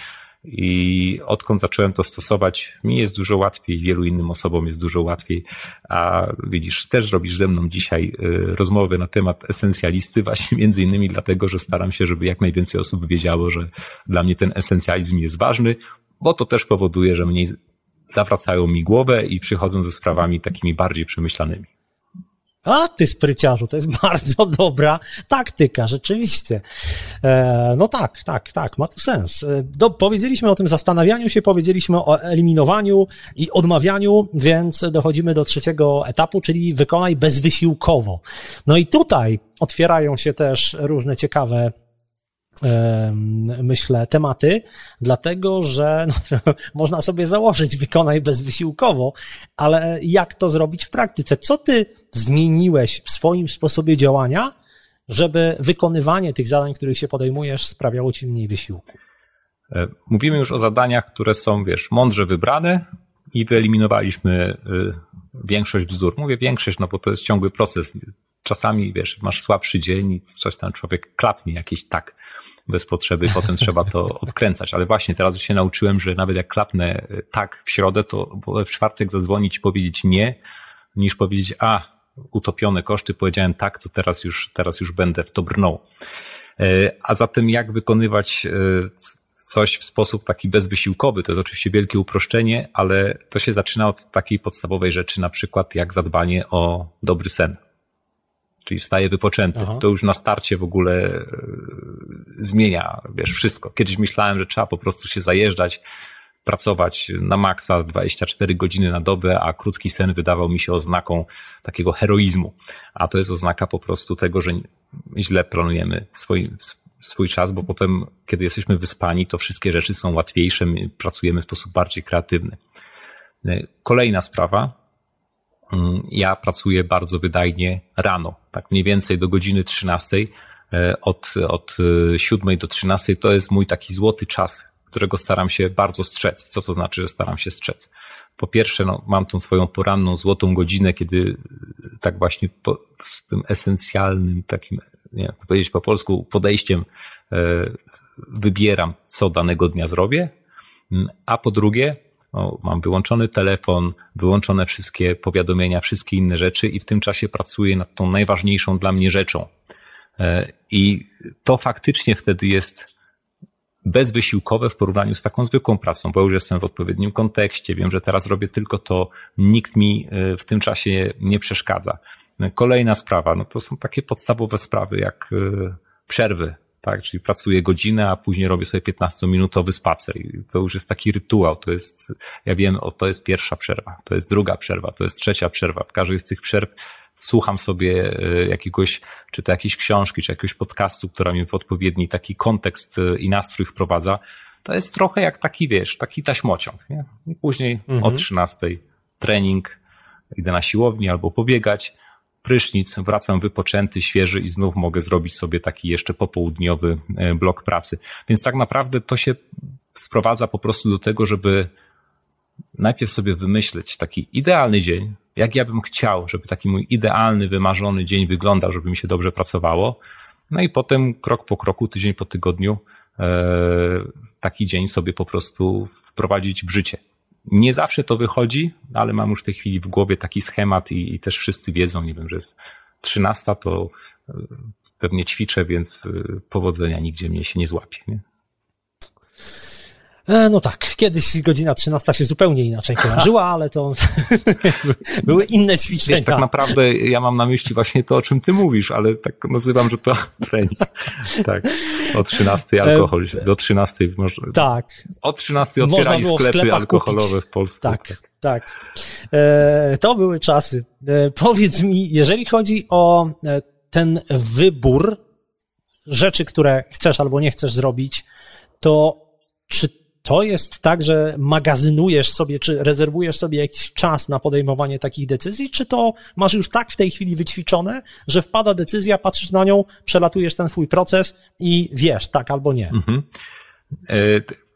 I odkąd zacząłem to stosować, mi jest dużo łatwiej, wielu innym osobom jest dużo łatwiej. A widzisz, też robisz ze mną dzisiaj y, rozmowę na temat esencjalisty, właśnie między innymi dlatego, że staram się, żeby jak najwięcej osób wiedziało, że dla mnie ten esencjalizm jest ważny, bo to też powoduje, że mniej zawracają mi głowę i przychodzą ze sprawami takimi bardziej przemyślanymi. A ty spryciarzu, to jest [laughs] bardzo dobra taktyka, rzeczywiście. E, no tak, tak, tak, ma to sens. E, do, powiedzieliśmy o tym zastanawianiu się, powiedzieliśmy o eliminowaniu i odmawianiu, więc dochodzimy do trzeciego etapu, czyli wykonaj bezwysiłkowo. No i tutaj otwierają się też różne ciekawe myślę, tematy, dlatego że [laughs] no, można sobie założyć, wykonaj bezwysiłkowo, ale jak to zrobić w praktyce? Co ty zmieniłeś w swoim sposobie działania, żeby wykonywanie tych zadań, których się podejmujesz, sprawiało ci mniej wysiłku? E, mówimy już o zadaniach, które są, wiesz, mądrze wybrane i wyeliminowaliśmy y, większość bzdur. Mówię większość, no bo to jest ciągły proces. Czasami, wiesz, masz słabszy dzień i coś tam człowiek klapnie jakieś tak bez potrzeby, potem trzeba to [laughs] odkręcać. Ale właśnie teraz się nauczyłem, że nawet jak klapnę y, tak w środę, to w czwartek zadzwonić i powiedzieć nie, niż powiedzieć, a, utopione koszty, powiedziałem tak, to teraz już, teraz już będę w to brnął. E, a zatem jak wykonywać e, coś w sposób taki bezwysiłkowy, to jest oczywiście wielkie uproszczenie, ale to się zaczyna od takiej podstawowej rzeczy, na przykład jak zadbanie o dobry sen. Czyli wstaje wypoczęty. Aha. To już na starcie w ogóle e, zmienia, wiesz, wszystko. Kiedyś myślałem, że trzeba po prostu się zajeżdżać pracować na maksa 24 godziny na dobę, a krótki sen wydawał mi się oznaką takiego heroizmu. A to jest oznaka po prostu tego, że źle planujemy swój, swój czas, bo potem, kiedy jesteśmy wyspani, to wszystkie rzeczy są łatwiejsze, pracujemy w sposób bardziej kreatywny. Kolejna sprawa. Ja pracuję bardzo wydajnie rano, tak mniej więcej do godziny 13. E, od, od 7 do 13 to jest mój taki złoty czas którego staram się bardzo strzec. Co to znaczy, że staram się strzec? Po pierwsze, no, mam tą swoją poranną złotą godzinę, kiedy tak właśnie po, z tym esencjalnym takim, nie wiem, powiedzieć po polsku, podejściem e, wybieram, co danego dnia zrobię, a po drugie, no, mam wyłączony telefon, wyłączone wszystkie powiadomienia, wszystkie inne rzeczy i w tym czasie pracuję nad tą najważniejszą dla mnie rzeczą. E, I to faktycznie wtedy jest bezwysiłkowe w porównaniu z taką zwykłą pracą, bo już jestem w odpowiednim kontekście, wiem, że teraz robię tylko to, nikt mi e, w tym czasie nie przeszkadza. Kolejna sprawa, no to są takie podstawowe sprawy jak e, przerwy tak? Czyli pracuję godzinę, a później robię sobie 15-minutowy spacer i to już jest taki rytuał, to jest, ja wiem, o, to jest pierwsza przerwa, to jest druga przerwa, to jest trzecia przerwa. W każdej z tych przerw słucham sobie e, jakiegoś, czy to jakiejś książki, czy jakiegoś podcastu, która mnie w odpowiedni taki kontekst e, i nastrój wprowadza. To jest trochę jak taki, wiesz, taki taśmociąg, nie? I później mhm. o 13 trening, idę na siłownię albo pobiegać, prysznic, wracam wypoczęty, świeży i znów mogę zrobić sobie taki jeszcze popołudniowy e, blok pracy. Więc tak naprawdę to się sprowadza po prostu do tego, żeby najpierw sobie wymyśleć taki idealny dzień, jak ja bym chciał, żeby taki mój idealny, wymarzony dzień wyglądał, żeby mi się dobrze pracowało. No i potem krok po kroku, tydzień po tygodniu, e, taki dzień sobie po prostu wprowadzić w życie. Nie zawsze to wychodzi, ale mam już w tej chwili w głowie taki schemat i, i też wszyscy wiedzą, nie wiem, że jest 13, to e, pewnie ćwiczę, więc e, powodzenia nigdzie mnie się nie złapie. Nie? E, no tak, kiedyś godzina 13 się zupełnie inaczej kojarzyła, ale to [laughs] były inne ćwiczenia. Wiesz, tak naprawdę ja mam na myśli właśnie to, o czym ty mówisz, ale tak nazywam, że to [laughs] trening. Tak, o 13 alkohol, do 13 można. Tak. O 13 otwierali sklepy alkoholowe kupić. w Polsce. Tak, tak. tak. E, to były czasy. E, powiedz mi, jeżeli chodzi o e, ten wybór rzeczy, które chcesz albo nie chcesz zrobić, to czy to jest tak, że magazynujesz sobie, czy rezerwujesz sobie jakiś czas na podejmowanie takich decyzji, czy to masz już tak w tej chwili wyćwiczone, że wpada decyzja, patrzysz na nią, przelatujesz ten swój proces i wiesz, tak albo nie? Mhm. E,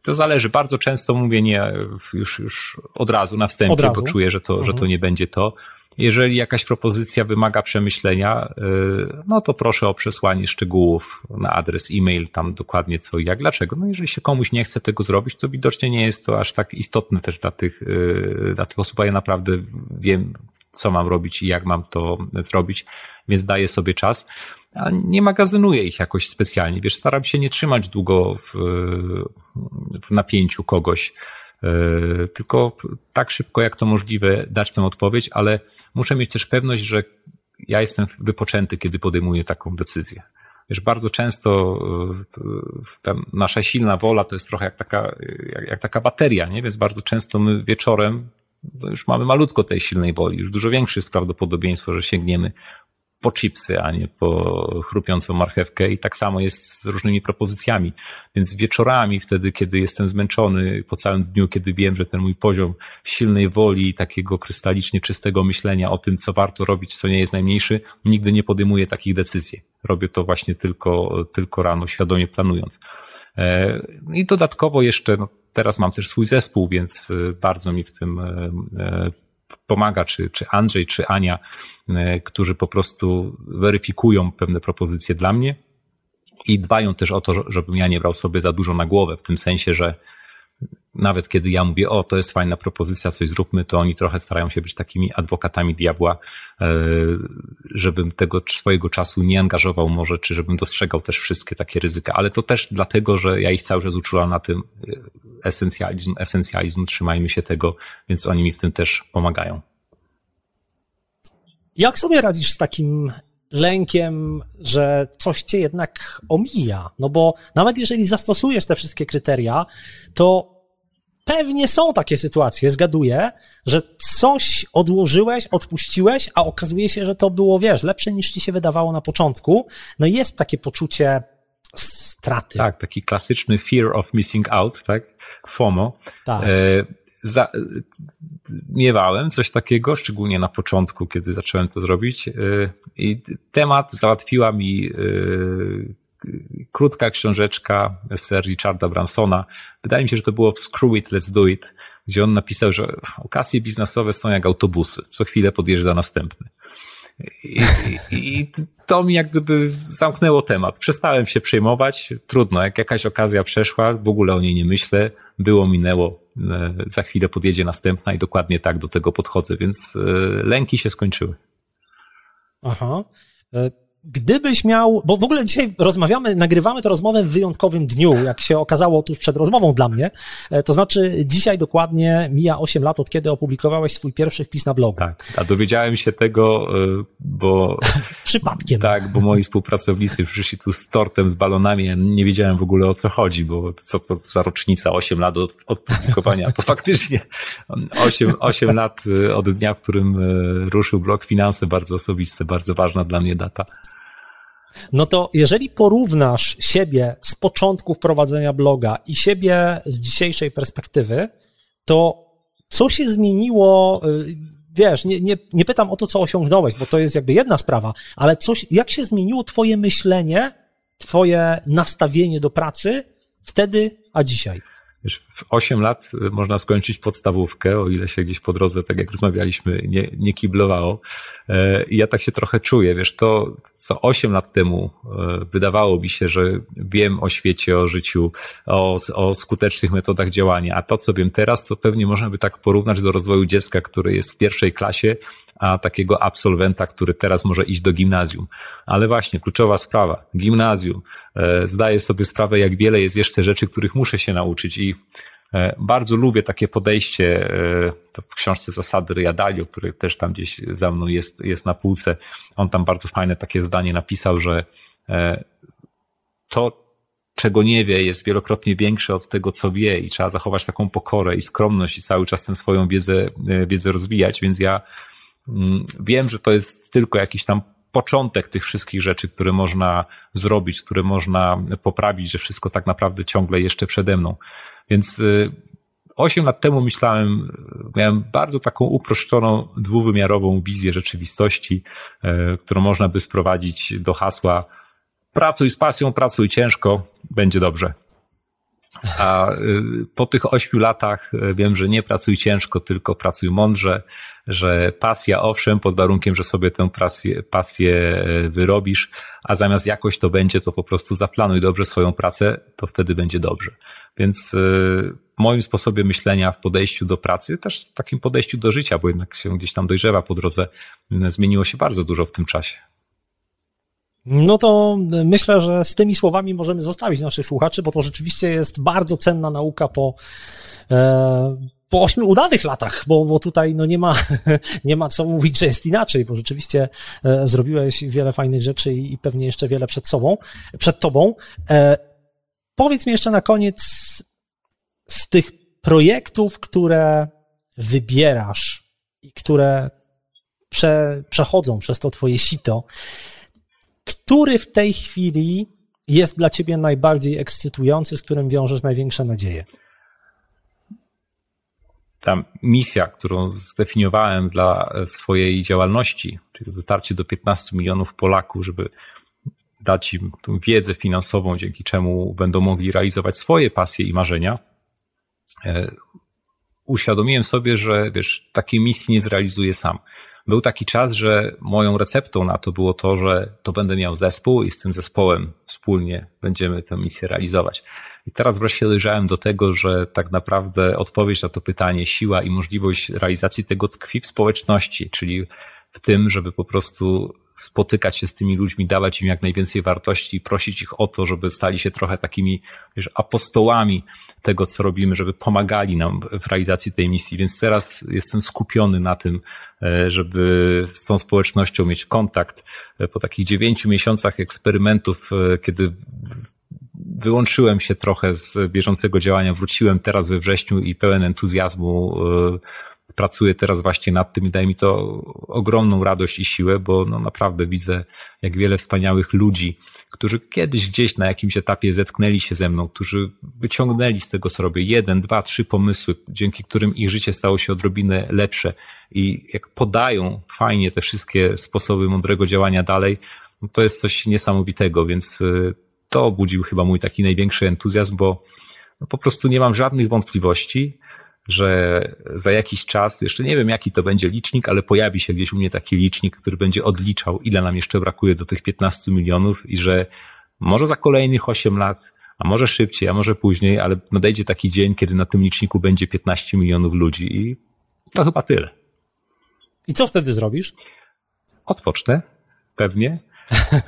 to zależy. Bardzo często mówię nie już, już od razu na wstępie, razu? bo czuję, że to, mhm. że to nie będzie to. Jeżeli jakaś propozycja wymaga przemyślenia, y, no to proszę o przesłanie szczegółów na adres e-mail, tam dokładnie co i jak, dlaczego. No jeżeli się komuś nie chce tego zrobić, to widocznie nie jest to aż tak istotne też dla tych, y, dla tych osób, a ja naprawdę wiem, co mam robić i jak mam to zrobić, więc daję sobie czas. A nie magazynuję ich jakoś specjalnie, wiesz, staram się nie trzymać długo w, w napięciu kogoś, tylko tak szybko jak to możliwe dać tę odpowiedź, ale muszę mieć też pewność, że ja jestem wypoczęty, kiedy podejmuję taką decyzję. Wiesz, bardzo często e, nasza silna wola to jest trochę jak taka, jak, jak taka bateria, nie? Więc bardzo często my wieczorem no już mamy malutko tej silnej woli, już dużo większe jest prawdopodobieństwo, że sięgniemy po chipsy, a nie po chrupiącą marchewkę i tak samo jest z różnymi propozycjami. Więc wieczorami, wtedy, kiedy jestem zmęczony po całym dniu, kiedy wiem, że ten mój poziom silnej woli, takiego krystalicznie czystego myślenia o tym, co warto robić, co nie jest najmniejszy, nigdy nie podejmuję takich decyzji. Robię to właśnie tylko, tylko rano, świadomie planując. E, I dodatkowo jeszcze, no, teraz mam też swój zespół, więc e, bardzo mi w tym e, pomaga, czy, czy Andrzej, czy Ania, e, którzy po prostu weryfikują pewne propozycje dla mnie i dbają też o to, żebym ja nie brał sobie za dużo na głowę, w tym sensie, że nawet kiedy ja mówię, o, to jest fajna propozycja, coś zróbmy, to oni trochę starają się być takimi adwokatami diabła, e, żebym tego swojego czasu nie angażował może, czy żebym dostrzegał też wszystkie takie ryzyka, ale to też dlatego, że ja ich cały czas uczulam na tym e, esencjalizm, esencjalizm, trzymajmy się tego, więc oni mi w tym też pomagają. Jak sobie radzisz z takim lękiem, że coś cię jednak omija? No bo nawet jeżeli zastosujesz te wszystkie kryteria, to pewnie są takie sytuacje, zgaduję, że coś odłożyłeś, odpuściłeś, a okazuje się, że to było, wiesz, lepsze niż ci się wydawało na początku. No jest takie poczucie straty. Tak, taki klasyczny fear of missing out, tak? FOMO. Tak. E, za, miewałem coś takiego, szczególnie na początku, kiedy zacząłem to zrobić. E, I temat załatwiła mi e, krótka książeczka Sir Richarda Bransona. Wydaje mi się, że to było w Screw It, Let's Do It, gdzie on napisał, że okazje biznesowe są jak autobusy. Co chwilę podjeżdża następny. I, i, to mi jak gdyby zamknęło temat. Przestałem się przejmować. Trudno, jak jakaś okazja przeszła, w ogóle o niej nie myślę. Było, minęło. E, za chwilę podjedzie następna i dokładnie tak do tego podchodzę, więc e, lęki się skończyły. Aha. Gdybyś miał, bo w ogóle dzisiaj rozmawiamy, nagrywamy tę rozmowę w wyjątkowym dniu, jak się okazało tuż przed rozmową dla mnie. E, to znaczy, dzisiaj dokładnie mija 8 lat od kiedy opublikowałeś swój pierwszy wpis na blogu. Tak, a dowiedziałem się tego, e, bo. [laughs] Przypadkiem. Tak, bo moi współpracownicy przyszli tu z tortem, z balonami. Ja nie wiedziałem w ogóle o co chodzi, bo co to za rocznica 8 lat od, od publikowania. To [laughs] faktycznie 8, 8 lat e, od dnia, w którym ruszył blog Finanse, bardzo osobiste, bardzo ważna dla mnie data. No to jeżeli porównasz siebie z początku wprowadzenia bloga i siebie z dzisiejszej perspektywy, to co się zmieniło? Y, wiesz, nie, nie, nie pytam o to, co osiągnąłeś, bo to jest jakby jedna sprawa, ale coś, jak się zmieniło Twoje myślenie, Twoje nastawienie do pracy wtedy, a dzisiaj? Wiesz, w 8 lat y, można skończyć podstawówkę, o ile się gdzieś po drodze, tak jak rozmawialiśmy, nie, nie kiblowało. E, I ja tak się trochę czuję, wiesz, to co 8 lat temu e, wydawało mi się, że wiem o świecie, o życiu, o, o skutecznych metodach działania, a to, co wiem teraz, to pewnie można by tak porównać do rozwoju dziecka, które jest w pierwszej klasie a takiego absolwenta, który teraz może iść do gimnazjum. Ale właśnie, kluczowa sprawa, gimnazjum. E, zdaję sobie sprawę, jak wiele jest jeszcze rzeczy, których muszę się nauczyć i e, bardzo lubię takie podejście, e, to w książce Zasady Riadalio, który też tam gdzieś za mną jest, jest na półce. On tam bardzo fajne takie zdanie napisał, że to, czego nie wie, jest wielokrotnie większe od tego, co wie i trzeba zachować taką pokorę i skromność i cały czas tę swoją wiedzę, wiedzę rozwijać, więc ja wiem, że to jest tylko jakiś tam początek tych wszystkich rzeczy, które można zrobić, które można poprawić, że wszystko tak naprawdę ciągle jeszcze przede mną. Więc y, osiem lat temu myślałem, miałem bardzo taką uproszczoną, dwuwymiarową wizję rzeczywistości, y, którą można by sprowadzić do hasła pracuj z pasją, pracuj ciężko, będzie dobrze. A y, po tych ośmiu latach y, wiem, że nie pracuj ciężko, tylko pracuj mądrze, że pasja owszem, pod warunkiem, że sobie tę pasję, pasję y, wyrobisz, a zamiast jakoś to będzie, to po prostu zaplanuj dobrze swoją pracę, to wtedy będzie dobrze. Więc w moim sposobie myślenia w podejściu do pracy, też w takim podejściu do życia, bo jednak się gdzieś tam dojrzewa po drodze, zmieniło się bardzo dużo w tym czasie. No to myślę, że z tymi słowami możemy zostawić naszych słuchaczy, bo to rzeczywiście jest bardzo cenna nauka po, e, po ośmiu udanych latach, bo, bo tutaj no nie, ma, [laughs] nie ma co mówić, że jest inaczej, bo rzeczywiście e, zrobiłeś wiele fajnych rzeczy i, pewnie jeszcze wiele przed sobą, przed tobą. E, powiedz mi jeszcze na koniec z tych projektów, które wybierasz i które prze, przechodzą przez to twoje sito, który w tej chwili jest dla ciebie najbardziej ekscytujący, z którym wiążesz największe nadzieje? Ta misja, którą zdefiniowałem dla swojej działalności, czyli dotarcie do 15 milionów Polaków, żeby dać im tą wiedzę finansową, dzięki czemu będą mogli realizować swoje pasje i marzenia, e, uświadomiłem sobie, że wiesz, takiej misji nie zrealizuję sam był taki czas, że moją receptą na to było to, że to będę miał zespół i z tym zespołem wspólnie będziemy tę misję realizować. I teraz wreszcie dojrzałem do tego, że tak naprawdę odpowiedź na to pytanie, siła i możliwość realizacji tego tkwi w społeczności, czyli w tym, żeby po prostu spotykać się z tymi ludźmi, dawać im jak najwięcej wartości prosić ich o to, żeby stali się trochę takimi wiesz, apostołami tego, co robimy, żeby pomagali nam w realizacji tej misji. Więc teraz jestem skupiony na tym, e, żeby z tą społecznością mieć kontakt. E, po takich dziewięciu miesiącach eksperymentów, e, kiedy wyłączyłem się trochę z bieżącego działania, wróciłem teraz we wrześniu i pełen entuzjazmu pracuję teraz właśnie nad tym i daje mi to ogromną radość i siłę, bo no naprawdę widzę, jak wiele wspaniałych ludzi, którzy kiedyś gdzieś na jakimś etapie zetknęli się ze mną, którzy wyciągnęli z tego, co robię, jeden, dwa, trzy pomysły, dzięki którym ich życie stało się odrobinę lepsze i jak podają fajnie te wszystkie sposoby mądrego działania dalej, no to jest coś niesamowitego, więc y, to budził chyba mój taki największy entuzjazm, bo no po prostu nie mam żadnych wątpliwości, że za jakiś czas, jeszcze nie wiem jaki to będzie licznik, ale pojawi się gdzieś u mnie taki licznik, który będzie odliczał, ile nam jeszcze brakuje do tych 15 milionów i że może za kolejnych 8 lat, a może szybciej, a może później, ale nadejdzie taki dzień, kiedy na tym liczniku będzie 15 milionów ludzi i to chyba tyle. I co wtedy zrobisz? Odpocznę, pewnie.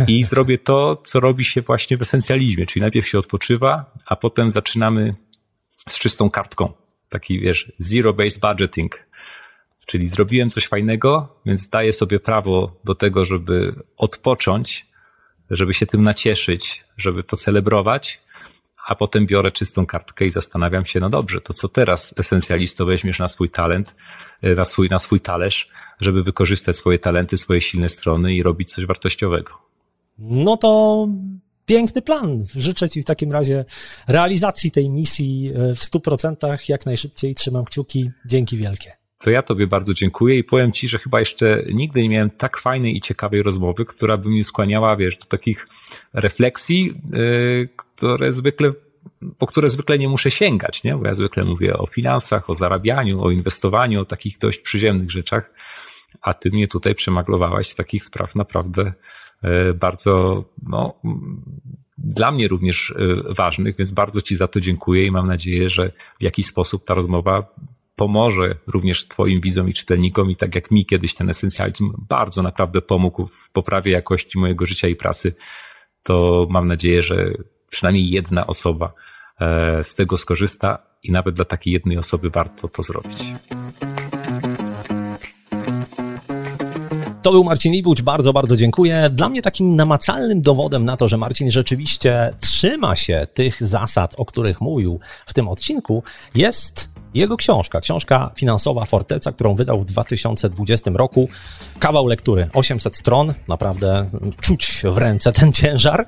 I [laughs] zrobię to, co robi się właśnie w esencjalizmie, czyli najpierw się odpoczywa, a potem zaczynamy z czystą kartką. Taki, wiesz, zero-based budgeting. Czyli zrobiłem coś fajnego, więc daję sobie prawo do tego, żeby odpocząć, żeby się tym nacieszyć, żeby to celebrować, a potem biorę czystą kartkę i zastanawiam się, no dobrze, to co teraz esencjalisto weźmiesz na swój talent, e, na swój, na swój talerz, żeby wykorzystać swoje talenty, swoje silne strony i robić coś wartościowego. No to piękny plan. Życzę Ci w takim razie realizacji tej misji e, w stu procentach jak najszybciej. Trzymam kciuki. Dzięki wielkie. To ja Tobie bardzo dziękuję i powiem Ci, że chyba jeszcze nigdy nie miałem tak fajnej i ciekawej rozmowy, która by mnie skłaniała, wiesz, do takich refleksji, yy, które zwykle, po które zwykle nie muszę sięgać, nie? Bo ja zwykle mówię o finansach, o zarabianiu, o inwestowaniu, o takich dość przyziemnych rzeczach, a Ty mnie tutaj przemaglowałaś z takich spraw naprawdę bardzo, no, dla mnie również yy, ważnych, więc bardzo Ci za to dziękuję i mam nadzieję, że w jakiś sposób ta rozmowa pomoże również Twoim widzom i czytelnikom i tak jak mi kiedyś ten esencjalizm bardzo naprawdę pomógł w poprawie jakości mojego życia i pracy, to mam nadzieję, że przynajmniej jedna osoba e, z tego skorzysta i nawet dla takiej jednej osoby warto to zrobić. To był Marcin Iwódź, bardzo, bardzo dziękuję. Dla mnie takim namacalnym dowodem na to, że Marcin rzeczywiście trzyma się tych zasad, o których mówił w tym odcinku, jest jego książka, książka finansowa Forteca, którą wydał w 2020 roku. Kawał lektury, 800 stron, naprawdę czuć w ręce ten ciężar.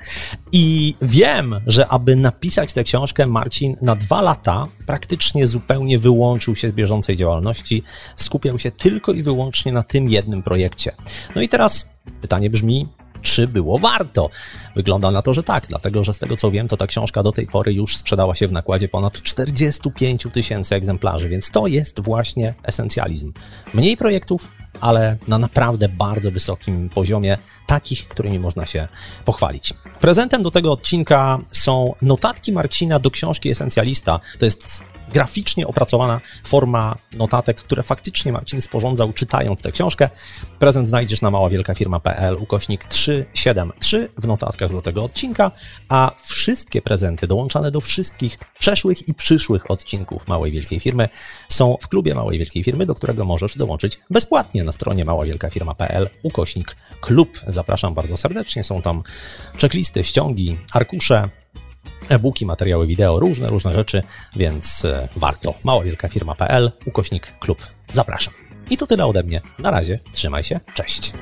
I wiem, że aby napisać tę książkę, Marcin na dwa lata praktycznie zupełnie wyłączył się z bieżącej działalności, skupiał się tylko i wyłącznie na tym jednym projekcie. No i teraz pytanie brzmi, czy było warto? Wygląda na to, że tak, dlatego że z tego co wiem, to ta książka do tej pory już sprzedała się w nakładzie ponad 45 tysięcy egzemplarzy, więc to jest właśnie esencjalizm. Mniej projektów, ale na naprawdę bardzo wysokim poziomie, takich, którymi można się pochwalić. Prezentem do tego odcinka są notatki Marcina do książki Esencjalista. To jest graficznie opracowana forma notatek, które faktycznie Marcin sporządzał czytając tę książkę. Prezent znajdziesz na maławielkafirma.pl ukośnik 373 w notatkach do tego odcinka, a wszystkie prezenty dołączane do wszystkich przeszłych i przyszłych odcinków Małej Wielkiej Firmy są w klubie Małej Wielkiej Firmy, do którego możesz dołączyć bezpłatnie na stronie maławielkafirma.pl ukośnik klub. Zapraszam bardzo serdecznie. Są tam checklisty, ściągi, arkusze, e-booki, materiały wideo, różne, różne rzeczy, więc e, warto. Maławielkafirma.pl, ukośnik klub. Zapraszam. I to tyle ode mnie. Na razie, trzymaj się, cześć.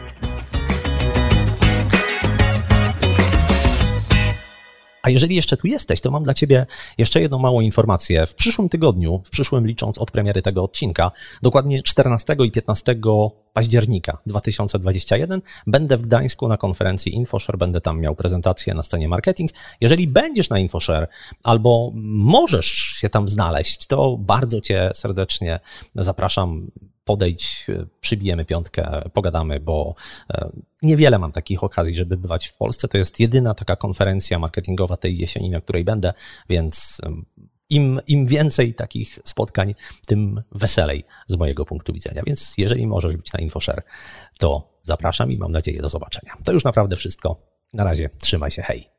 A jeżeli jeszcze tu jesteś, to mam dla Ciebie jeszcze jedną małą informację. W przyszłym tygodniu, w przyszłym licząc od premiery tego odcinka, dokładnie 14 i 15 października 2021 będę w Gdańsku na konferencji InfoShare, będę tam miał prezentację na scenie marketing. Jeżeli będziesz na InfoShare albo możesz się tam znaleźć, to bardzo Cię serdecznie zapraszam podejdź, przybijemy piątkę, pogadamy, bo e, niewiele mam takich okazji, żeby bywać w Polsce. To jest jedyna taka konferencja marketingowa tej jesieni, na której będę, więc im, im więcej takich spotkań, tym weselej z mojego punktu widzenia. Więc jeżeli możesz być na InfoShare, to zapraszam i mam nadzieję do zobaczenia. To już naprawdę wszystko. Na razie, trzymaj się, hej.